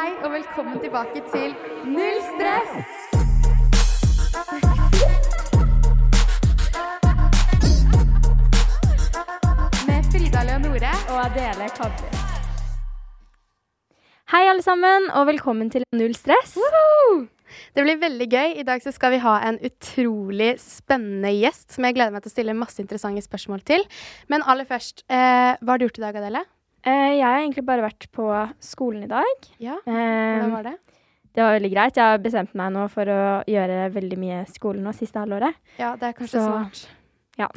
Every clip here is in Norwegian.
Hei og velkommen tilbake til Null stress! Med Frida Leonore og Adele Kadri. Hei, alle sammen, og velkommen til Null stress. Det blir veldig gøy. I dag så skal vi ha en utrolig spennende gjest som jeg gleder meg til å stille masse interessante spørsmål til. Men aller først, eh, hva har du gjort i dag, Adele? Eh, jeg har egentlig bare vært på skolen i dag. Ja, Eh, Hvordan var det? det var veldig greit. Jeg har bestemt meg nå for å gjøre veldig mye skole nå siste halvåret. Ja, det er kanskje Så, smart. ja.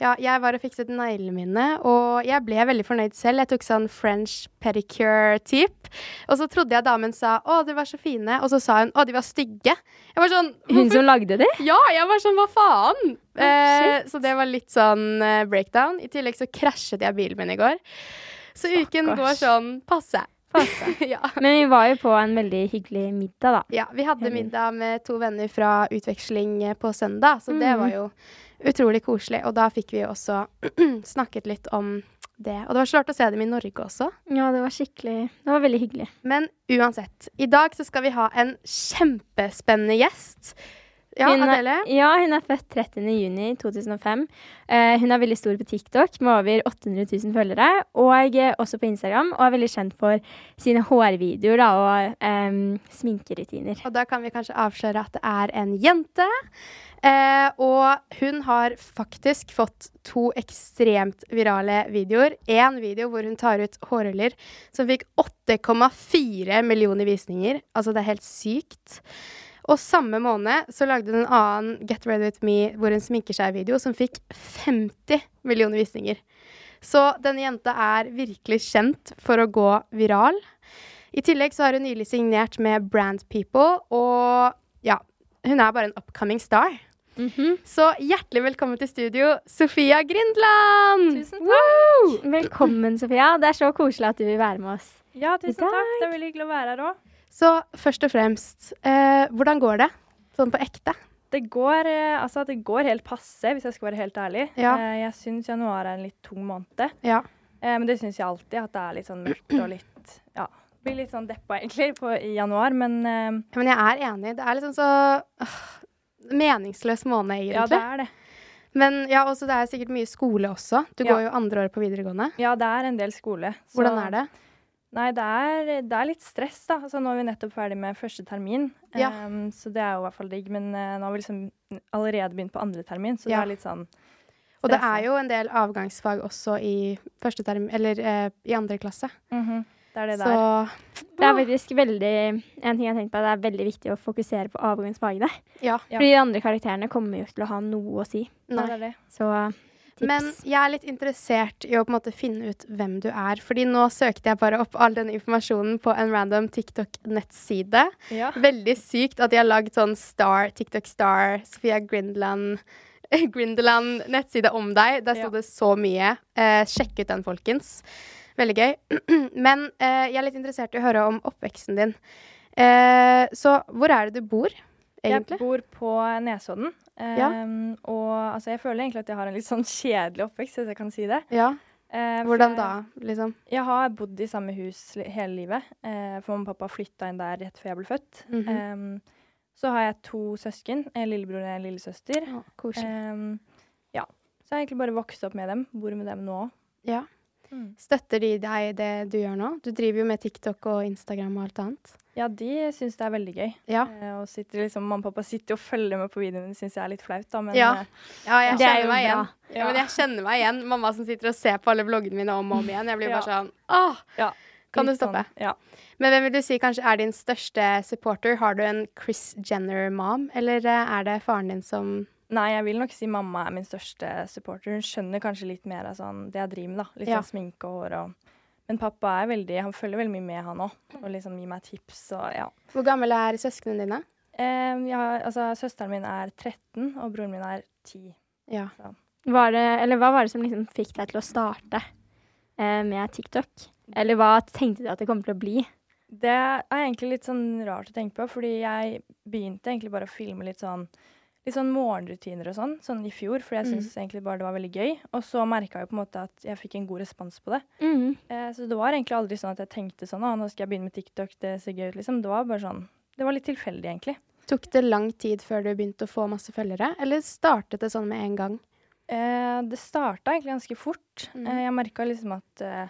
Ja, jeg var og fikset neglene mine, og jeg ble veldig fornøyd selv. Jeg tok sånn French pedicure-typ. Og så trodde jeg damen sa 'Å, de var så fine', og så sa hun 'Å, de var stygge'. Jeg var sånn Hun som lagde de? Ja, jeg var sånn, hva faen? eh, shit. så det var litt sånn eh, breakdown. I tillegg så krasjet jeg bilen min i går. Så uken Stakkars. går sånn passe. Ja. Men vi var jo på en veldig hyggelig middag, da. ja, vi hadde middag med to venner fra utveksling eh, på søndag, så det Mhm. var jo utrolig koselig. Og da fikk vi også snakket litt om det. Og det var så rart å se dem i Norge også. Ja, det var skikkelig Det var veldig hyggelig. Men uansett, i dag så skal vi ha en kjempespennende gjest. Ja, hun, er- Adele? Ja, hun er født 30. juni 2005. Eh, hun er veldig stor på TikTok med over 800 000 følgere, og eh, også på Instagram, og er veldig kjent for sine hårvideoer da, og um, sminkerutiner. Og da kan vi kanskje avsløre at det er en jente. Uh, og hun har faktisk fått to ekstremt virale videoer. Én video hvor hun tar ut hårruller som fikk 8,4 millioner visninger. Altså, det er helt sykt. Og samme måned så lagde hun en annen Get Ready With Me hvor hun sminker seg-video som fikk 50 millioner visninger. Så denne jenta er virkelig kjent for å gå viral. I tillegg så har hun nylig signert med Brand People, og ja, hun er bare en upcoming star. Mhm. Så hjertelig velkommen til studio, Sofia Grindland! Tusen takk. Velkommen, Sofia. Det er så koselig at du vil være med oss. Ja, tusen takk. Det er veldig hyggelig å være her òg. Så først og fremst, eh, hvordan går det? Sånn på ekte? Det går, eh, altså, det går helt passe, hvis jeg skal være helt ærlig. Ja. Eh, jeg syns januar er en litt tung måned. Ja. Eh, men det syns jeg alltid, at det er litt sånn mørkt og litt Ja. Blir litt sånn deppa, egentlig, på, i januar, men ja, Men jeg er enig. Det er liksom så øh, meningsløs måned, egentlig. ja, det er det. Men ja, også, det er sikkert mye skole også. Du Ja. går jo andre året på videregående. Ja, det er en del skole. Hvordan er det? Nei, det er, det er litt stress, da. Altså, nå er vi nettopp ferdig med første termin, Ja. um, så det er jo i hvert fall digg. Men uh, nå har vi liksom allerede begynt på andre termin, så Ja. det er litt sånn Og det er jo en del avgangsfag også i første term, eller uh, i andre klasse. mhm, Det er det Så der. Det er faktisk veldig En ting jeg har tenkt på, det er veldig viktig å fokusere på avgangsfagene. ja. Fordi de andre karakterene kommer jo ikke til å ha noe å si. Nei. Så. Men jeg er litt interessert i å på en måte finne ut hvem du er. Fordi nå søkte jeg bare opp all den informasjonen på en random TikTok-nettside. Ja. Veldig sykt at de har lagd sånn Star, TikTok Star, Sofia Grindeland Grindeland nettside om deg. Der sto Ja. det så mye. Eh, sjekk ut den, folkens. Veldig gøy. Men eh, jeg er litt interessert i å høre om oppveksten din. Eh, så hvor er det du bor, egentlig? Jeg bor på Nesodden. Ja. Ehm, og altså, jeg føler egentlig at jeg har en litt sånn kjedelig oppvekst, hvis jeg kan si det. Ja. Eh, Hvordan da, liksom? Jeg har bodd i samme hus hele livet. Eh, for mamma og pappa flytta inn der rett før jeg ble født. Mhm. Ehm, så har jeg to søsken. En lillebror og en lillesøster. Oh. Ehm, ja. Så jeg har egentlig bare vokst opp med dem. Bor med dem nå. Ja. Mm. Støtter de deg i det du gjør nå? Du driver jo med TikTok og Instagram og alt annet. Ja, de syns det er veldig gøy. Ja. Eh, og sitter liksom, Mamma og pappa sitter og følger med på videoene. Det syns jeg er litt flaut, da. Men Ja. eh, Ja, jeg Det er kjenner jo meg igjen. Ja, men jeg kjenner meg igjen. Mamma som sitter og ser på alle vloggene mine om og om igjen. Jeg blir bare sånn Åh! ja, Kan du stoppe? Sånn, ja. Men hvem vil du si kanskje er din største supporter? Har du en Chris Jenner-mom, eller eh, er det faren din som Nei, jeg vil nok si mamma er min største supporter. Hun skjønner kanskje litt mer av sånn det jeg driver med, da. Litt Ja. sånn sminke og hår og Men pappa er veldig Han følger veldig mye med, han òg. Og liksom gir meg tips og ja. Hvor gamle er søsknene dine? Eh, ja, altså, søsteren min er 13, og broren min er 10. Ja. Var det, eller hva var det som liksom fikk deg til å starte eh, med TikTok? Eller hva tenkte du at det kom til å bli? Det er egentlig litt sånn rart å tenke på, fordi jeg begynte egentlig bare å filme litt sånn Litt sånn morgenrutiner og sånn, sånn i fjor, for jeg Mm. syntes egentlig bare det var veldig gøy. Og så merka jeg på en måte at jeg fikk en god respons på det. Mm. Eh, så det var egentlig aldri sånn at jeg tenkte sånn Å, nå skal jeg begynne med TikTok, det ser gøy ut, liksom. Det var bare sånn Det var litt tilfeldig, egentlig. Tok det lang tid før du begynte å få masse følgere, eller startet det sånn med en gang? Eh, det starta egentlig ganske fort. Mm. Eh, jeg merka liksom at eh,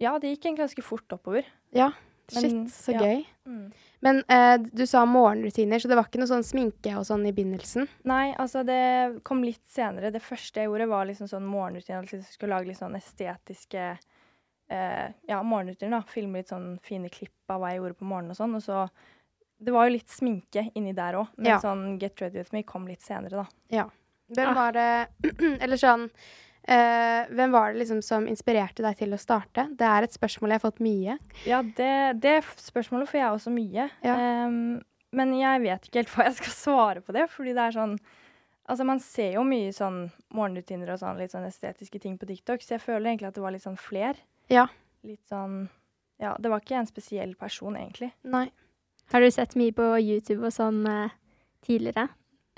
Ja, det gikk egentlig ganske fort oppover. Ja. Men, Shit, så ja. gøy. Mm. Men eh, du sa morgenrutiner, så det var ikke noe sånn sminke og sånn i begynnelsen? Nei, altså det kom litt senere. Det første jeg gjorde, var liksom sånn morgenrutiner. Altså jeg skulle lage litt sånn estetiske eh, ja, morgenrutiner. da. Filme litt sånn fine klipp av hva jeg gjorde på morgenen og sånn. Og så Det var jo litt sminke inni der òg, men Ja. sånn Get Ready With Me kom litt senere, da. Hvem Ah. var det Eller sånn eh, Hvem var det liksom som inspirerte deg til å starte? Det er et spørsmål jeg har fått mye. Ja, det, det spørsmålet får jeg også mye. Ja. Um, men jeg vet ikke helt hva jeg skal svare på det, fordi det er sånn Altså, man ser jo mye sånn morgenrutiner og sånn litt sånn estetiske ting på TikTok, så jeg føler egentlig at det var litt sånn fler. Ja. Litt sånn Ja, det var ikke en spesiell person, egentlig. Nei. Har du sett mye på YouTube og sånn uh, tidligere?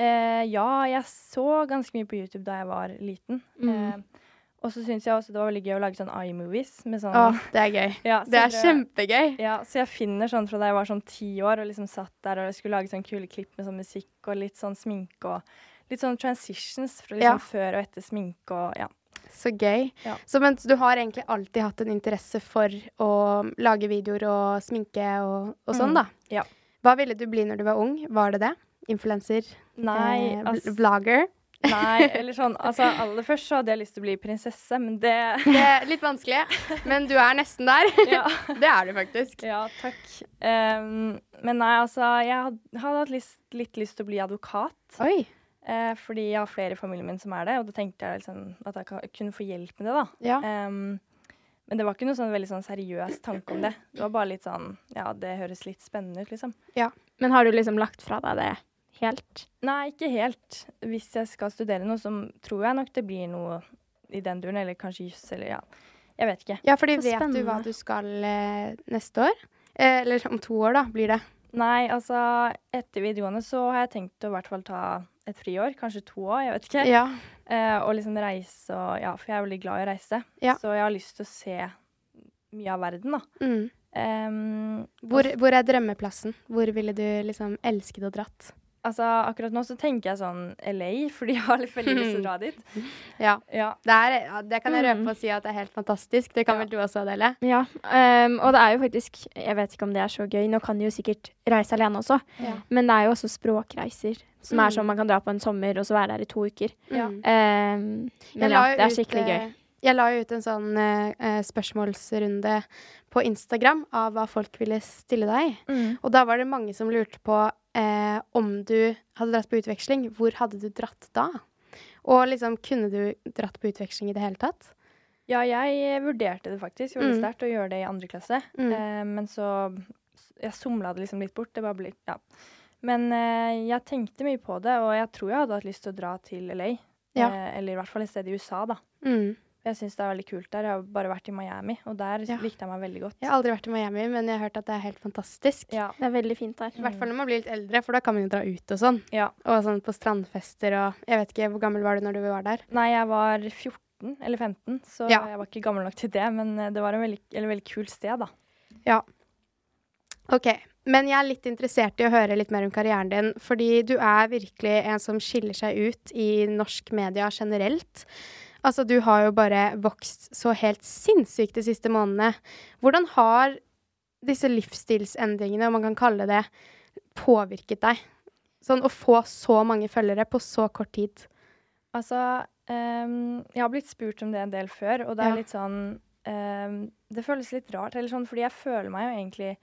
Eh, ja, jeg så ganske mye på YouTube da jeg var liten. Mm. Eh, og så syns jeg også det var veldig gøy å lage sånn iMovies med sånn Å, det er gøy. ja, Det er kjempegøy. Ja, så jeg finner sånn fra da jeg var sånn ti år og liksom satt der og skulle lage sånn kule klipp med sånn musikk og litt sånn sminke og litt sånn transitions fra liksom Ja. før og etter sminke og ja. Så gøy. Ja. Så men du har egentlig alltid hatt en interesse for å lage videoer og sminke og, og sånn, Mm, da? ja. Hva ville du bli når du var ung? Var det det? Influenser? Nei, eh, vlogger? nei, eller sånn Altså aller først så hadde jeg lyst til å bli prinsesse, men det Det er litt vanskelig, men du er nesten der. Ja, Det er du faktisk. ja takk. Um, men nei, altså jeg had, hadde hatt lyst, litt lyst til å bli advokat. Oi. Uh, fordi jeg har flere i familien min som er det, og da tenkte jeg liksom at jeg kunne få hjelp med det, da. Ja. Um, men det var ikke noe sånn veldig sånn seriøs tanke om det. Det var bare litt sånn Ja, det høres litt spennende ut, liksom. Ja. Men har du liksom lagt fra deg det helt? Nei, ikke helt. Hvis jeg skal studere noe, så tror jeg nok det blir noe i den duren, eller kanskje juss, eller ja. Jeg vet ikke. Ja, fordi Så vet du hva du skal eh, neste år? Eh, eller om to år, da, blir det. Nei, altså etter videregående så har jeg tenkt å i hvert fall ta et friår, kanskje to år, jeg vet ikke. Ja. Eh, og liksom reise og Ja, for jeg er veldig glad i å reise. Ja. Så jeg har lyst til å se mye av verden, da. Mm. Um, Hvor, hvor er drømmeplassen? Hvor ville du liksom elsket å dratt? Altså, akkurat nå så tenker jeg sånn LA, fordi jeg har litt veldig lyst til å dra dit. Ja. Ja. Det, er, det kan jeg røpe på og si at det er helt fantastisk. Det kan Ja. vel du også, Adele? Ja, Um, og det er jo faktisk Jeg vet ikke om det er så gøy. Nå kan du jo sikkert reise alene også, Ja. men det er jo også språkreiser. Som Mm. er sånn man kan dra på en sommer og så være der i to uker. Ja. Mm. Ehm, men ja, det er skikkelig eh, gøy. Jeg la jo ut en sånn eh, eh, spørsmålsrunde på Instagram av hva folk ville stille deg. Mm. Og da var det mange som lurte på eh, om du hadde dratt på utveksling, hvor hadde du dratt da? Og liksom, kunne du dratt på utveksling i det hele tatt? ja, jeg vurderte det faktisk veldig Mm. sterkt å gjøre det i andre klasse. Mm. Eh, men så Jeg somla det liksom litt bort. Det bare ble Ja. Men eh, jeg tenkte mye på det, og jeg tror jeg hadde hatt lyst til å dra til LA. Ja. Eh, eller i hvert fall et sted i USA, da. Mm. Jeg syns det er veldig kult der. Jeg har bare vært i Miami, og der Ja. likte jeg meg veldig godt. Jeg har aldri vært i Miami, men jeg har hørt at det er helt fantastisk. Ja. Det er veldig fint der. I hvert fall når man blir litt eldre, for da kan man jo dra ut og sånn. ja. Og sånn på strandfester og Jeg vet ikke, hvor gammel var du når du var der? Nei, jeg var 14 eller 15, så Ja. jeg var ikke gammel nok til det. Men eh, det var en veldig, eller veldig kult sted, da. Ja. OK. Men jeg er litt interessert i å høre litt mer om karrieren din, fordi du er virkelig en som skiller seg ut i norsk media generelt. Altså, du har jo bare vokst så helt sinnssykt de siste månedene. Hvordan har disse livsstilsendringene, om man kan kalle det, påvirket deg? Sånn å få så mange følgere på så kort tid. Altså, um, jeg har blitt spurt om det en del før, og det er Ja. litt sånn um, Det føles litt rart, eller sånn, fordi jeg føler meg jo egentlig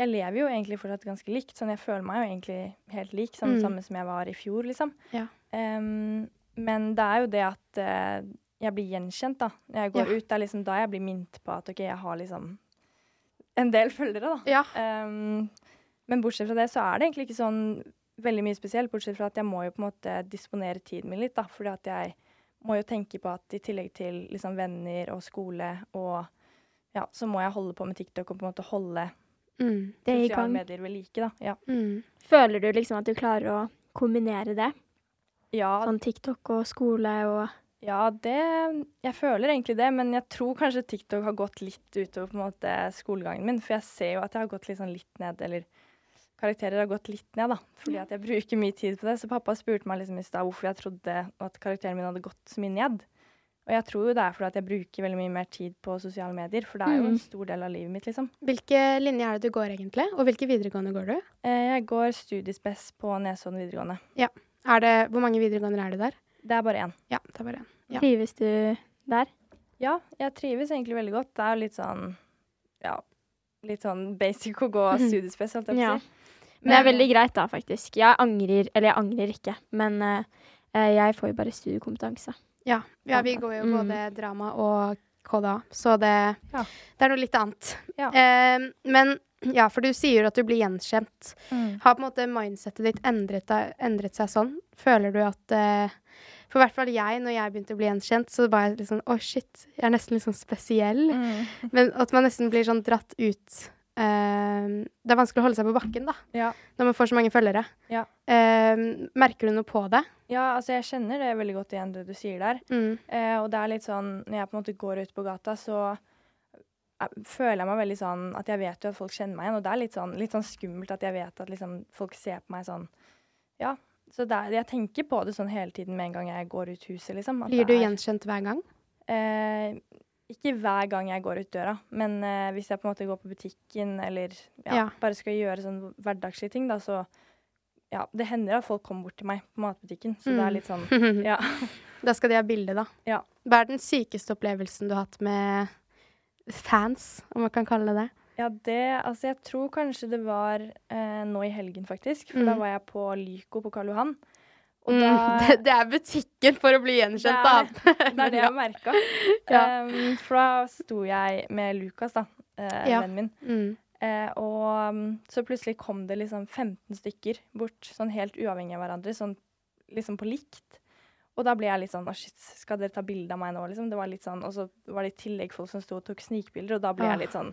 Jeg lever jo egentlig fortsatt ganske likt, sånn jeg føler meg jo egentlig helt lik, sånn Mm. samme som jeg var i fjor, liksom. Ja. Um, men det er jo det at eh, jeg blir gjenkjent, da. Når jeg går Ja. ut, det er liksom da jeg blir minnet på at OK, jeg har liksom en del følgere, da. Ja. Um, men bortsett fra det, så er det egentlig ikke sånn veldig mye spesielt. Bortsett fra at jeg må jo på en måte disponere tiden min litt, da. Fordi at jeg må jo tenke på at i tillegg til liksom venner og skole og ja, så må jeg holde på med TikTok og på en måte holde Mm. Sosiale medier ved like, da. Ja. Mm. Føler du liksom at du klarer å kombinere det? Ja, Sånn TikTok og skole og ja, det Jeg føler egentlig det, men jeg tror kanskje TikTok har gått litt utover på en måte skolegangen min. For jeg ser jo at jeg har gått sånn litt ned, eller karakterer har gått litt ned, da. Fordi at jeg bruker mye tid på det. Så pappa spurte meg liksom i stad hvorfor jeg trodde at karakteren min hadde gått så mye ned. Og jeg tror jo det er fordi at jeg bruker veldig mye mer tid på sosiale medier. For det er jo en Mm. stor del av livet mitt, liksom. Hvilke linjer er det du går, egentlig? Og hvilke videregående går du? Eh, jeg går studiespes på Nesodden videregående. Er det, hvor mange videregående er det der? Det er bare én. Ja, det er bare én. Ja. Trives du der? Ja, jeg trives egentlig veldig godt. Det er jo litt sånn ja, litt sånn basic å gå studiespes, holdt jeg på å si. Men det er veldig greit, da, faktisk. Jeg angrer Eller jeg angrer ikke, men eh, eh, jeg får jo bare studiekompetanse. Ja, ja vi går jo Mm. både drama og KDA, så det, Ja. det er noe litt annet. Ja. Uh, men ja, for du sier at du blir gjenkjent. Mm. Har på en måte mindsetet ditt endret, endret seg sånn? Føler du at eh, For i hvert fall jeg, når jeg begynte å bli gjenkjent, så var jeg litt sånn Å, shit, jeg er nesten litt sånn spesiell. Mm. Men at man nesten blir sånn dratt ut Uh, Det er vanskelig å holde seg på bakken, da, Ja. når man får så mange følgere. Ja. Uh, merker du noe på det? ja, altså jeg kjenner det veldig godt igjen, det du sier der. Mm. Uh, og det er litt sånn Når jeg på en måte går ut på gata, så eh, føler jeg meg veldig sånn at jeg vet jo at folk kjenner meg igjen. Og det er litt sånn, litt sånn skummelt at jeg vet at liksom folk ser på meg sånn Ja. Så det er, jeg tenker på det sånn hele tiden med en gang jeg går ut huset, liksom. Blir du er- gjenkjent hver gang? Eh, ikke hver gang jeg går ut døra, men eh, hvis jeg på en måte går på butikken eller ja, Ja. bare skal gjøre sånn hverdagslige ting, da, så ja, det hender at folk kommer bort til meg på matbutikken, så det Mm. er litt sånn Ja. Da skal de ha bilde, da. Ja. Hva er den sykeste opplevelsen du har hatt med fans, om man kan kalle det det? Ja, det Altså, jeg tror kanskje det var eh, nå i helgen, faktisk, for da Mm. var jeg på Lyco på Karl Johan. Og Mm, da det, det er butikken for å bli gjenkjent, da. Det er det jeg merka. Ja. Um, for da sto jeg med Lukas, da, eh, Ja. vennen min. Mm. Eh, og um, så plutselig kom det liksom 15 stykker bort, sånn helt uavhengig av hverandre, sånn liksom på likt. Og da ble jeg litt sånn Å, shit, skal dere ta bilde av meg nå, liksom? Det var litt sånn, Og så var det i tillegg folk som sto og tok snikbilder, og da ble Ah. jeg litt sånn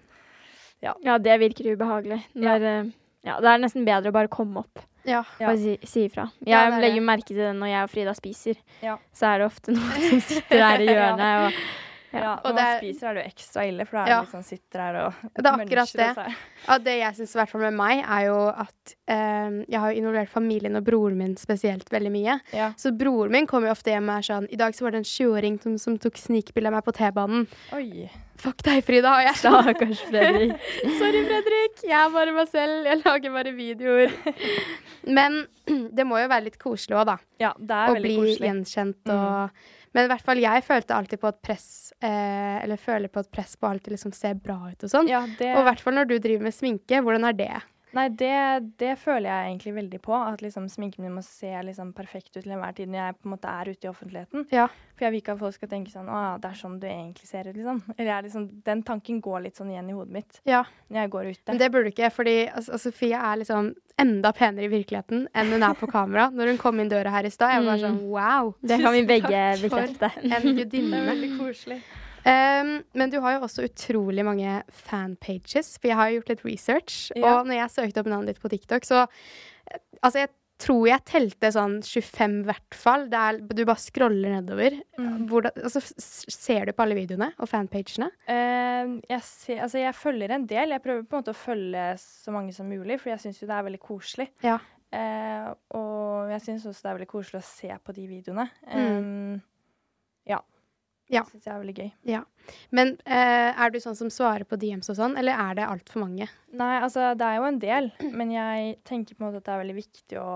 Ja, det virker ubehagelig. Når, eh, ja, det er nesten bedre å bare komme opp Ja. Ja. og si, si ifra. Jeg Ja, det er legger det. merke til det når jeg og Frida spiser. Ja. Så er det ofte noen som sitter her i Ja. hjørnet og Ja, Og når det man er- spiser, er det jo ekstra ille, for da Ja. liksom sitter her og Det er akkurat det. og Ja, det jeg syns i hvert fall med meg, er jo at um, jeg har involvert familien og broren min spesielt veldig mye. Ja. Så broren min kommer jo ofte hjem og er sånn I dag så var det en 20-åring som, som tok snikbilde av meg på T-banen. Oi. Fuck deg, Frida. Og jeg Stakkars Fredrik. Sorry, Fredrik. Jeg er bare meg selv. Jeg lager bare videoer. Men det må jo være litt koselig òg, da. Ja, det er Å veldig bli gjenkjent gjenkjent Mm. Men i hvert fall jeg følte alltid på et press eh, Eller føler på et press på å alltid liksom se bra ut og sånn. Ja, det, Og i hvert fall når du driver med sminke. Hvordan er det? Nei, det, det føler jeg egentlig veldig på. At liksom sminken min må se liksom perfekt ut til enhver tid når jeg på en måte er ute i offentligheten. Ja. For jeg vil ikke at folk skal tenke sånn Å, det er sånn du egentlig ser ut, liksom. Eller jeg er liksom, den tanken går litt sånn igjen i hodet mitt Ja, når jeg går ute. Men det burde du ikke, fordi altså, Sofie er liksom enda penere i virkeligheten enn hun er på kamera. Når hun kom inn døra her i stad, jeg var bare sånn wow. Det kan vi begge bekrefte. En gudinne. veldig koselig. Um, men du har jo også utrolig mange fanpages, for jeg har jo gjort litt research. Ja. Og når jeg søkte opp navnet ditt på TikTok, så eh, Altså, jeg tror jeg telte sånn 25 i hvert fall. Du bare scroller nedover. Mm. Hvordan, altså, ser du på alle videoene og fanpagene? Eh, jeg, ser, altså jeg følger en del. Jeg prøver på en måte å følge så mange som mulig, for jeg syns jo det er veldig koselig. Ja. Uh, og jeg syns også det er veldig koselig å se på de videoene. Mm. Um, ja. Det syns jeg er veldig gøy. Ja. Men eh, er du sånn som svarer på DMs og sånn, eller er det altfor mange? Nei, altså det er jo en del, men jeg tenker på en måte at det er veldig viktig å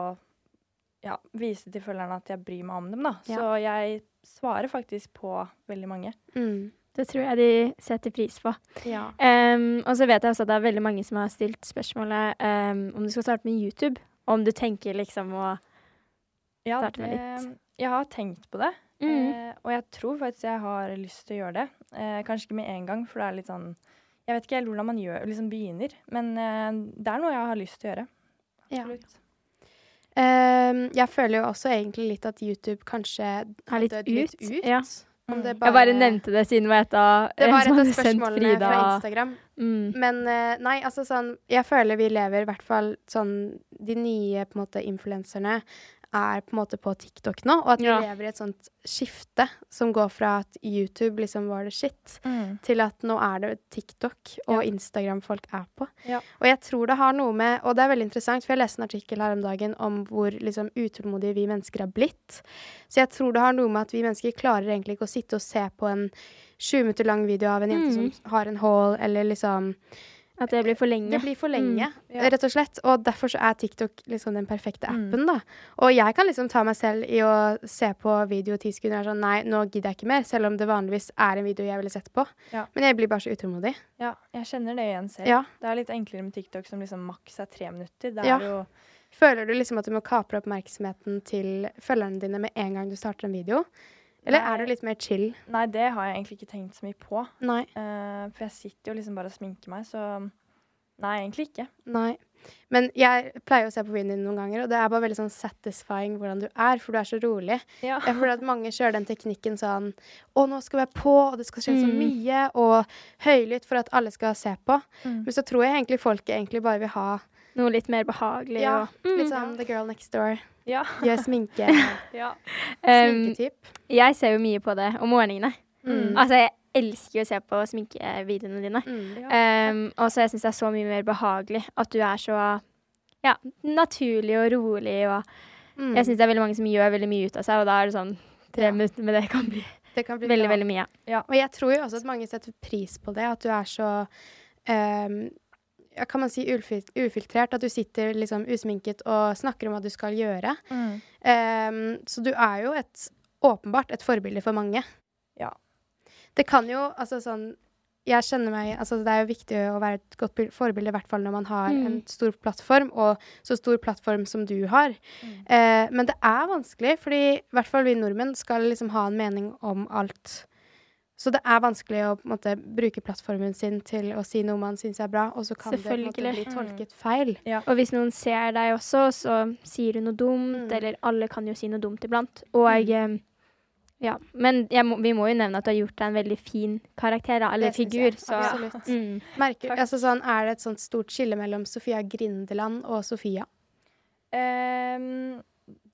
ja, vise til følgerne at jeg bryr meg om dem, da. Ja. Så jeg svarer faktisk på veldig mange. Mm. Det tror jeg de setter pris på. Ja. Um, og så vet jeg også at det er veldig mange som har stilt spørsmålet um, om du skal starte med YouTube. Om du tenker liksom å Ja, Starte med litt. Jeg har tenkt på det, Mm. eh, og jeg tror faktisk jeg har lyst til å gjøre det. Eh, kanskje ikke med en gang, for det er litt sånn Jeg vet ikke helt hvordan man gjør, liksom begynner, men eh, det er noe jeg har lyst til å gjøre. Ja. Absolutt. Ehm, jeg føler jo også egentlig litt at YouTube kanskje har litt litt ut, ut. ja. Om det Jeg bare nevnte det siden det var et av Det som hadde sendt spørsmålene Frida- fra Instagram. Mm. Men nei, altså sånn Jeg føler vi lever i hvert fall sånn De nye på en måte influenserne er på en måte på TikTok nå, og at vi Ja. lever i et sånt skifte som går fra at YouTube liksom var det shit, Mm. til at nå er det TikTok og Ja. Instagram folk er på. Ja. Og jeg tror det har noe med Og det er veldig interessant, for jeg leste en artikkel her om dagen om hvor liksom utålmodige vi mennesker har blitt. Så jeg tror det har noe med at vi mennesker klarer egentlig ikke å sitte og se på en sju minutter lang video av en jente Mm. som har en haul, eller liksom At det blir for lenge. Det blir for lenge, Mm, ja. rett og slett. Og derfor så er TikTok liksom den perfekte Mm. appen, da. Og jeg kan liksom ta meg selv i å se på video ti sekunder og være sånn Nei, nå gidder jeg ikke mer, selv om det vanligvis er en video jeg ville sett på. Ja. Men jeg blir bare så utålmodig. Ja, jeg kjenner det igjen selv. Ja. Det er litt enklere med TikTok som liksom maks er tre minutter. Det er jo Føler du liksom at du må kapre oppmerksomheten til følgerne dine med en gang du starter en video? Eller Nei. er du litt mer chill? Nei, det har jeg egentlig ikke tenkt så mye på. Nei. Uh, for jeg sitter jo liksom bare og sminker meg, så Nei, egentlig ikke. Nei. Men jeg pleier å se på videoen din noen ganger, og det er bare veldig sånn satisfying hvordan du er, for du er så rolig. Ja. Jeg føler at mange kjører den teknikken sånn Å, nå skal vi være på, og det skal skje så Mm. mye, og høylytt for at alle skal se på. Mm. Men så tror jeg egentlig folket egentlig bare vil ha Noe litt mer behagelig. ja, og, mm. litt sånn The Girl Next Door. Ja. Gjør sminke. ja. Um, jeg ser jo mye på det om morgenene. Mm. Altså, jeg elsker å se på sminkevideoene dine. Mm. ja. Um, og så jeg syns det er så mye mer behagelig at du er så ja, naturlig og rolig. Og Mm. jeg syns det er veldig mange som gjør veldig mye ut av seg, og da er det sånn tre Ja. minutter med det kan bli Det kan bli veldig, bra. veldig mye. Og jeg tror jo også at mange setter pris på det, at du er så ehm, ja, Kan man si ufiltrert? At du sitter liksom usminket og snakker om hva du skal gjøre. Mm. Um, så du er jo et åpenbart et forbilde for mange. Ja. Det kan jo altså sånn Jeg kjenner meg Altså det er jo viktig å være et godt forbilde, i hvert fall når man har Mm. en stor plattform, og så stor plattform som du har. Mm. Uh, men det er vanskelig, fordi i hvert fall vi nordmenn skal liksom ha en mening om alt. Så det er vanskelig å på en måte, bruke plattformen sin til å si noe man syns er bra, og så kan det på en måte bli tolket feil. Og hvis noen ser deg også, så sier du noe dumt, Mm. eller alle kan jo si noe dumt iblant. Og Mm. eh, ja. Men jeg må, vi må jo nevne at du har gjort deg en veldig fin karakter, da, eller Det figur. jeg. Så Absolutt. mm. Merker, altså sånn, er det et sånt stort skille mellom Sofia Grindeland og Sofia? Um,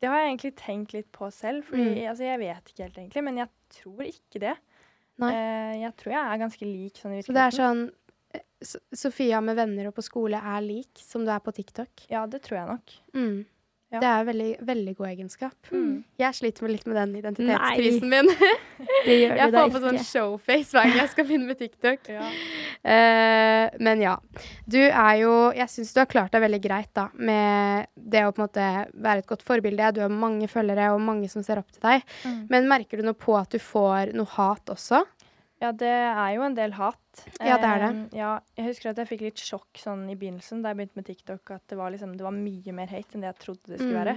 det har jeg egentlig tenkt litt på selv. Fordi, Mm. altså, jeg vet ikke helt, egentlig. Men jeg tror ikke det. Nei. Eh, jeg tror jeg er ganske lik sånn i Så det er sånn eh, S- Sofia med venner og på skole er lik som du er på TikTok? Ja, det tror jeg nok. Mm. Ja. Det er veldig, veldig god egenskap. Mm. Jeg sliter litt med den identitetskrisen min. Det gjør jeg du da får på sånn showface hver gang jeg skal begynne med TikTok. Eh, men ja. Du er jo Jeg syns du har klart deg veldig greit da med det å på en måte være et godt forbilde. Du har mange følgere og mange som ser opp til deg. Mm. Men merker du noe på at du får noe hat også? Ja, det er jo en del hat. Ja, det er det. Ja, jeg husker at jeg fikk litt sjokk sånn i begynnelsen da jeg begynte med TikTok, at det var, liksom, det var mye mer hate enn det jeg trodde det skulle Mm. være.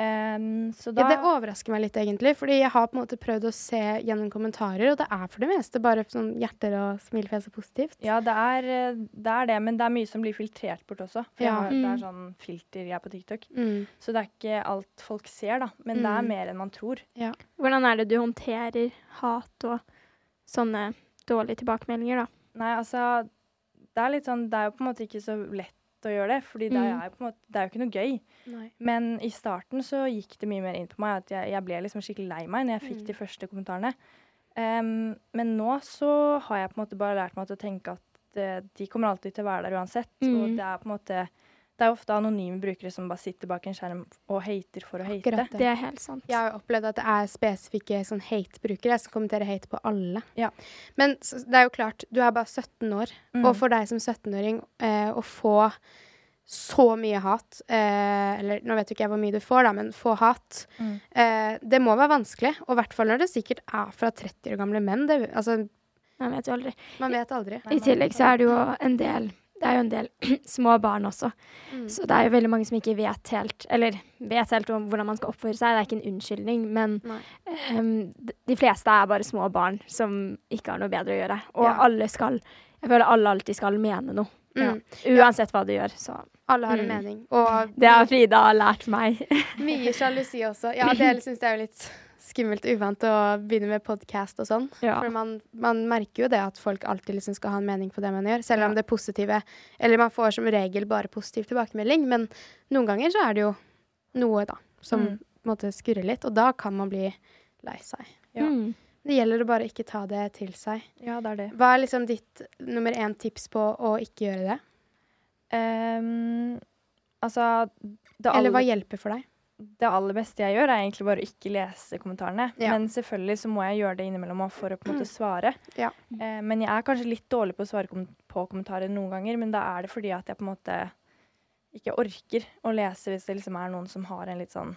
Ehm, så da Ja, det overrasker meg litt, egentlig. Fordi jeg har på en måte prøvd å se gjennom kommentarer, og det er for det meste bare sånn hjerter og smilefjes og positivt. Ja, det er, eh, det er det, men det er mye som blir filtrert bort også. For Ja. har, det Mm. er sånn filter jeg på TikTok. Mm. Så det er ikke alt folk ser, da. Men det er Mm. mer enn man tror. Hvordan er det du håndterer hat og sånne dårlige tilbakemeldinger, da? Nei, altså Det er litt sånn Det er jo på en måte ikke så lett å gjøre det, fordi det, Mm. er måte, det er jo ikke noe gøy. Nei. Men i starten så gikk det mye mer inn på meg at jeg, jeg ble liksom skikkelig lei meg når jeg fikk Mm. de første kommentarene. Um, men nå så har jeg på en måte bare lært meg å tenke at eh, de kommer alltid til å være der uansett. Og Mm. det er på en måte Det er ofte anonyme brukere som bare sitter bak en skjerm og hater for å hate. Akkurat Det er helt sant. Jeg har opplevd at det er spesifikke sånn hate-brukere som kommenterer hate på alle. Ja. Men så, det er jo klart, du er bare 17 år, Mm. og for deg som 17-åring eh, å få så mye hat eh, Eller nå vet jo ikke jeg hvor mye du får, da, men få hat. Mm. Eh, det må være vanskelig, og i hvert fall når det sikkert er fra 30 år gamle menn. Det, altså, Man vet jo aldri. man vet aldri. I tillegg så er det jo en del Det er jo en del små barn også. Mm. Så det er jo veldig mange som ikke vet helt Eller vet helt om hvordan man skal oppføre seg. Det er ikke en unnskyldning, men ehm, de fleste er bare små barn som ikke har noe bedre å gjøre. Og Ja. alle skal Jeg føler alle alltid skal mene noe. Mm. Uansett hva du gjør, så Alle har en Mm. mening. Og Det har Frida lært meg. mye sjalusi også. Ja, det syns jeg er jo litt skummelt uvant å begynne med podkast og sånn. Ja. For man, man merker jo det at folk alltid liksom skal ha en mening på det man gjør. Selv om det positive Eller man får som regel bare positiv tilbakemelding, men noen ganger så er det jo noe, da, som Mm. måtte skurre litt. Og da kan man bli lei seg. Ja. Mm. Det gjelder å bare ikke ta det til seg. Ja, det er det. Hva er liksom ditt nummer én tips på å ikke gjøre det? Um, altså det Eller hva hjelper for deg? Det aller beste jeg gjør, er egentlig bare å ikke lese kommentarene. Ja. Men selvfølgelig så må jeg gjøre det innimellom for å på en måte svare. Ja. Eh, men jeg er kanskje litt dårlig på å svare kom på kommentarer noen ganger, men da er det fordi at jeg på en måte ikke orker å lese hvis det liksom er noen som har en litt sånn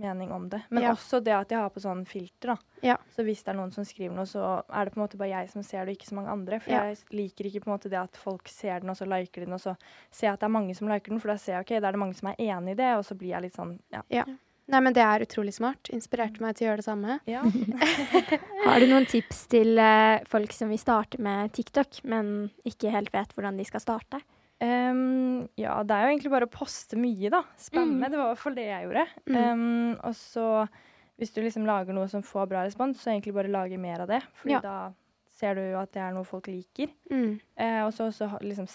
mening om det. Men Ja. også det at jeg har på sånn filter, da. Ja. Så hvis det er noen som skriver noe, så er det på en måte bare jeg som ser det, og ikke så mange andre. For Ja. jeg liker ikke på en måte det at folk ser den, og så liker den, og så ser jeg at det er mange som liker den, for da ser jeg ok, da er det mange som er enig i det, og så blir jeg litt sånn ja. Nei, men det er utrolig smart. Inspirerte meg til å gjøre det samme. ja. Har du noen tips til eh, folk som vil starte med TikTok, men ikke helt vet hvordan de skal starte? Ehm, ja, det er jo egentlig bare å poste mye, da. Spamme. Mm. Det var i hvert fall det jeg gjorde. Mm. Um, og så, hvis du liksom lager noe som får bra respons, så egentlig bare lage mer av det. Fordi Ja. da ser du jo at det er noe folk liker. Mm. Uh, og så også liksom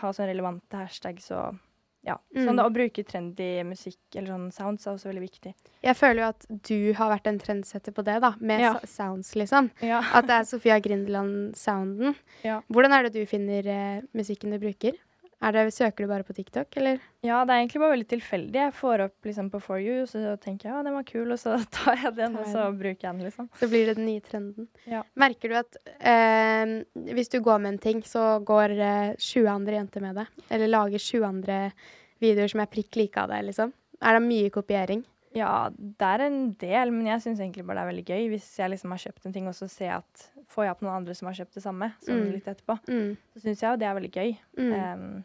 ha sånn relevante hashtags og ja. Mm. Sånn da, å bruke trendy musikk eller sånn sounds er også veldig viktig. Jeg føler jo at du har vært en trendsetter på det, da. Med Ja. sounds, liksom. Ja. At det er Sofia Grindeland-sounden. Ja. Hvordan er det du finner uh, musikken du bruker? Er det, søker du bare på TikTok, eller? ja, det er egentlig bare veldig tilfeldig. Jeg får opp liksom på For You, så tenker jeg ja, den var kul, og så tar jeg den, og så bruker jeg den, liksom. Så blir det den nye trenden. Ja. Merker du at eh, hvis du går med en ting, så går eh, 20 andre jenter med det? Eller lager 20 andre videoer som er prikk like av det, liksom? Er det mye kopiering? Ja, det er en del, men jeg syns egentlig bare det er veldig gøy hvis jeg liksom har kjøpt en ting, og så ser jeg at får jeg opp noen andre som har kjøpt det samme, sånn Mm. litt etterpå, Mm. så syns jeg jo det er veldig gøy. Em,